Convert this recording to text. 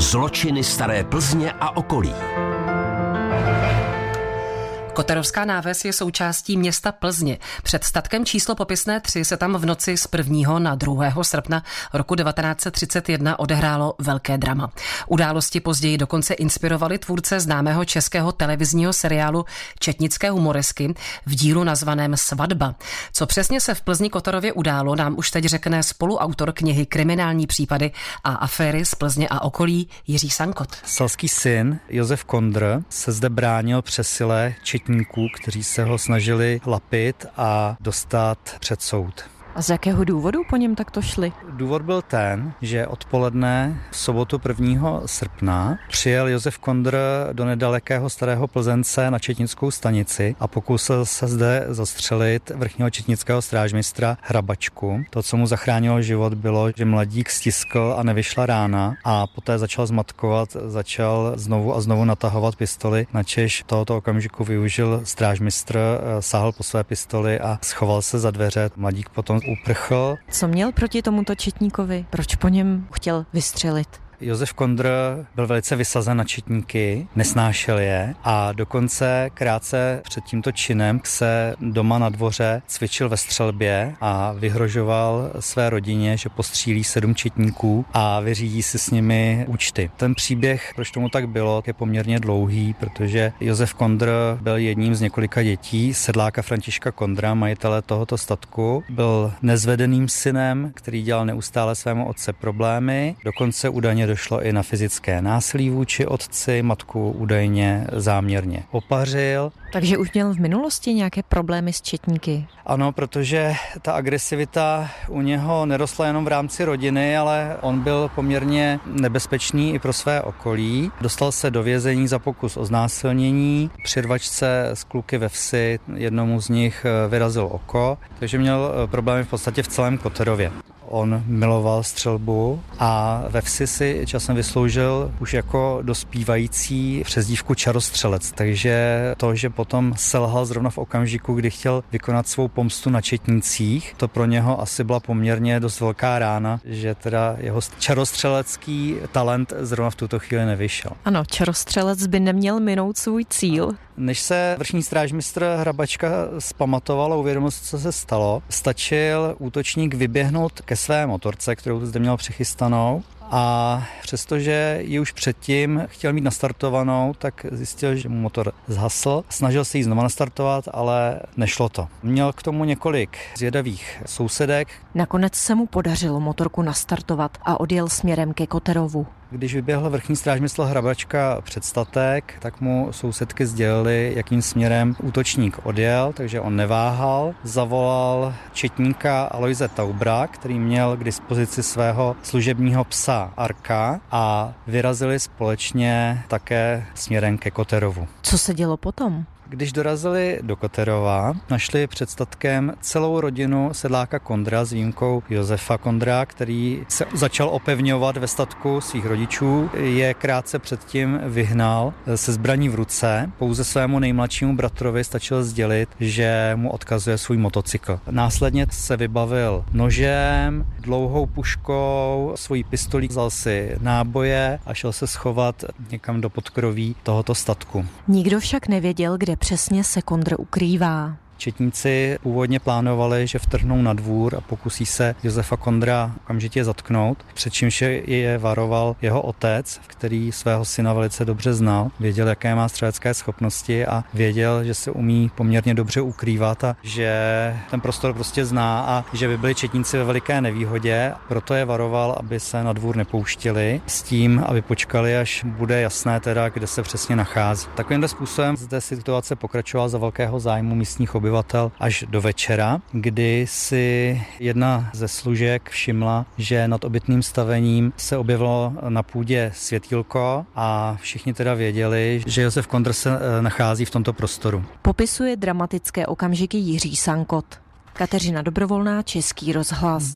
Zločiny staré Plzně a okolí. Koterovská náves je součástí města Plzně. Před statkem číslo popisné 3 se tam v noci z 1. na 2. srpna roku 1931 odehrálo velké drama. Události později dokonce inspirovaly tvůrce známého českého televizního seriálu Četnické humoresky v dílu nazvaném Svatba. Co přesně se v Plzni Kotorově událo, nám už teď řekne spoluautor knihy Kriminální případy a aféry z Plzně a okolí Jiří Sankot. Salský syn Josef Kondr se zde bránil přesile četní četníků, kteří se ho snažili lapit a dostat před soud. A z jakého důvodu po něm takto šli? Důvod byl ten, že odpoledne v sobotu 1. srpna přijel Josef Kondr do nedalekého starého Plzence na Četnickou stanici a pokusil se zde zastřelit vrchního četnického strážmistra Hrabačku. To, co mu zachránilo život, bylo, že mladík stiskl a nevyšla rána a poté začal zmatkovat, začal znovu a znovu natahovat pistoli. Načež tohoto okamžiku využil strážmistr, eh, sáhl po své pistoli a schoval se za dveře. Mladík potom uprchl. Co měl proti tomuto četníkovi? Proč po něm chtěl vystřelit? Josef Kondr byl velice vysazen na četníky, nesnášel je a dokonce krátce před tímto činem se doma na dvoře cvičil ve střelbě a vyhrožoval své rodině, že postřílí sedm četníků a vyřídí si s nimi účty. Ten příběh, proč tomu tak bylo, je poměrně dlouhý, protože Josef Kondr byl jedním z několika dětí sedláka Františka Kondra, majitele tohoto statku. Byl nezvedeným synem, který dělal neustále svému otce problémy, dokonce údajně došlo i na fyzické násilí vůči otci, matku údajně záměrně opařil. Takže už měl v minulosti nějaké problémy s četníky? Ano, protože ta agresivita u něho nerostla jenom v rámci rodiny, ale on byl poměrně nebezpečný i pro své okolí. Dostal se do vězení za pokus o znásilnění. Při rvačce z kluky ve vsi jednomu z nich vyrazil oko, takže měl problémy v podstatě v celém Koterově. On miloval střelbu a ve vsi si časem vysloužil už jako dospívající přezdívku čarostřelec, takže to, že potom selhal zrovna v okamžiku, kdy chtěl vykonat svou pomstu na četnících, to pro něho asi byla poměrně dost velká rána, že teda jeho čarostřelecký talent zrovna v tuto chvíli nevyšel. Ano, čarostřelec by neměl minout svůj cíl. Než se vrchní strážmistr Hrabačka zpamatoval a uvědomil co se stalo, stačil útočník vyběhnout ke své motorce, kterou zde měl přichystanou a přestože ji už předtím chtěl mít nastartovanou, tak zjistil, že mu motor zhasl. Snažil se ji znovu nastartovat, ale nešlo to. Měl k tomu několik zvědavých sousedek. Nakonec se mu podařilo motorku nastartovat a odjel směrem ke Koterovu. Když vyběhl vrchní strážmysl Hrabačka před statek, tak mu sousedky sdělili, jakým směrem útočník odjel, takže on neváhal. Zavolal četníka Aloise Taubra, který měl k dispozici svého služebního psa Arka a vyrazili společně také směrem ke Koterovu. Co se dělo potom? Když dorazili do Koterova, našli před statkem celou rodinu sedláka Kondra s výjimkou Josefa Kondra, který se začal opevňovat ve statku svých rodičů. Je krátce předtím vyhnal se zbraní v ruce. Pouze svému nejmladšímu bratrovi stačilo sdělit, že mu odkazuje svůj motocykl. Následně se vybavil nožem, dlouhou puškou, svojí pistolí, vzal si náboje a šel se schovat někam do podkroví tohoto statku. Nikdo však nevěděl, kde přesně se Kondr ukrývá. Četníci původně plánovali, že vtrhnou na dvůr a pokusí se Josefa Kondra okamžitě zatknout, před čímž je varoval jeho otec, který svého syna velice dobře znal, věděl, jaké má střelecké schopnosti a věděl, že se umí poměrně dobře ukrývat a že ten prostor prostě zná a že by byli četníci ve veliké nevýhodě, proto je varoval, aby se na dvůr nepouštili s tím, aby počkali, až bude jasné teda, kde se přesně nachází. Takovýmhle způsobem zde situace pokračovala za velkého zájmu místních obyvatel obyvatel až do večera, kdy si jedna ze služek všimla, že nad obytným stavením se objevilo na půdě světílko a všichni teda věděli, že Josef Kondr se eh, nachází v tomto prostoru. Popisuje dramatické okamžiky Jiří Sankot. Kateřina Dobrovolná, Český rozhlas.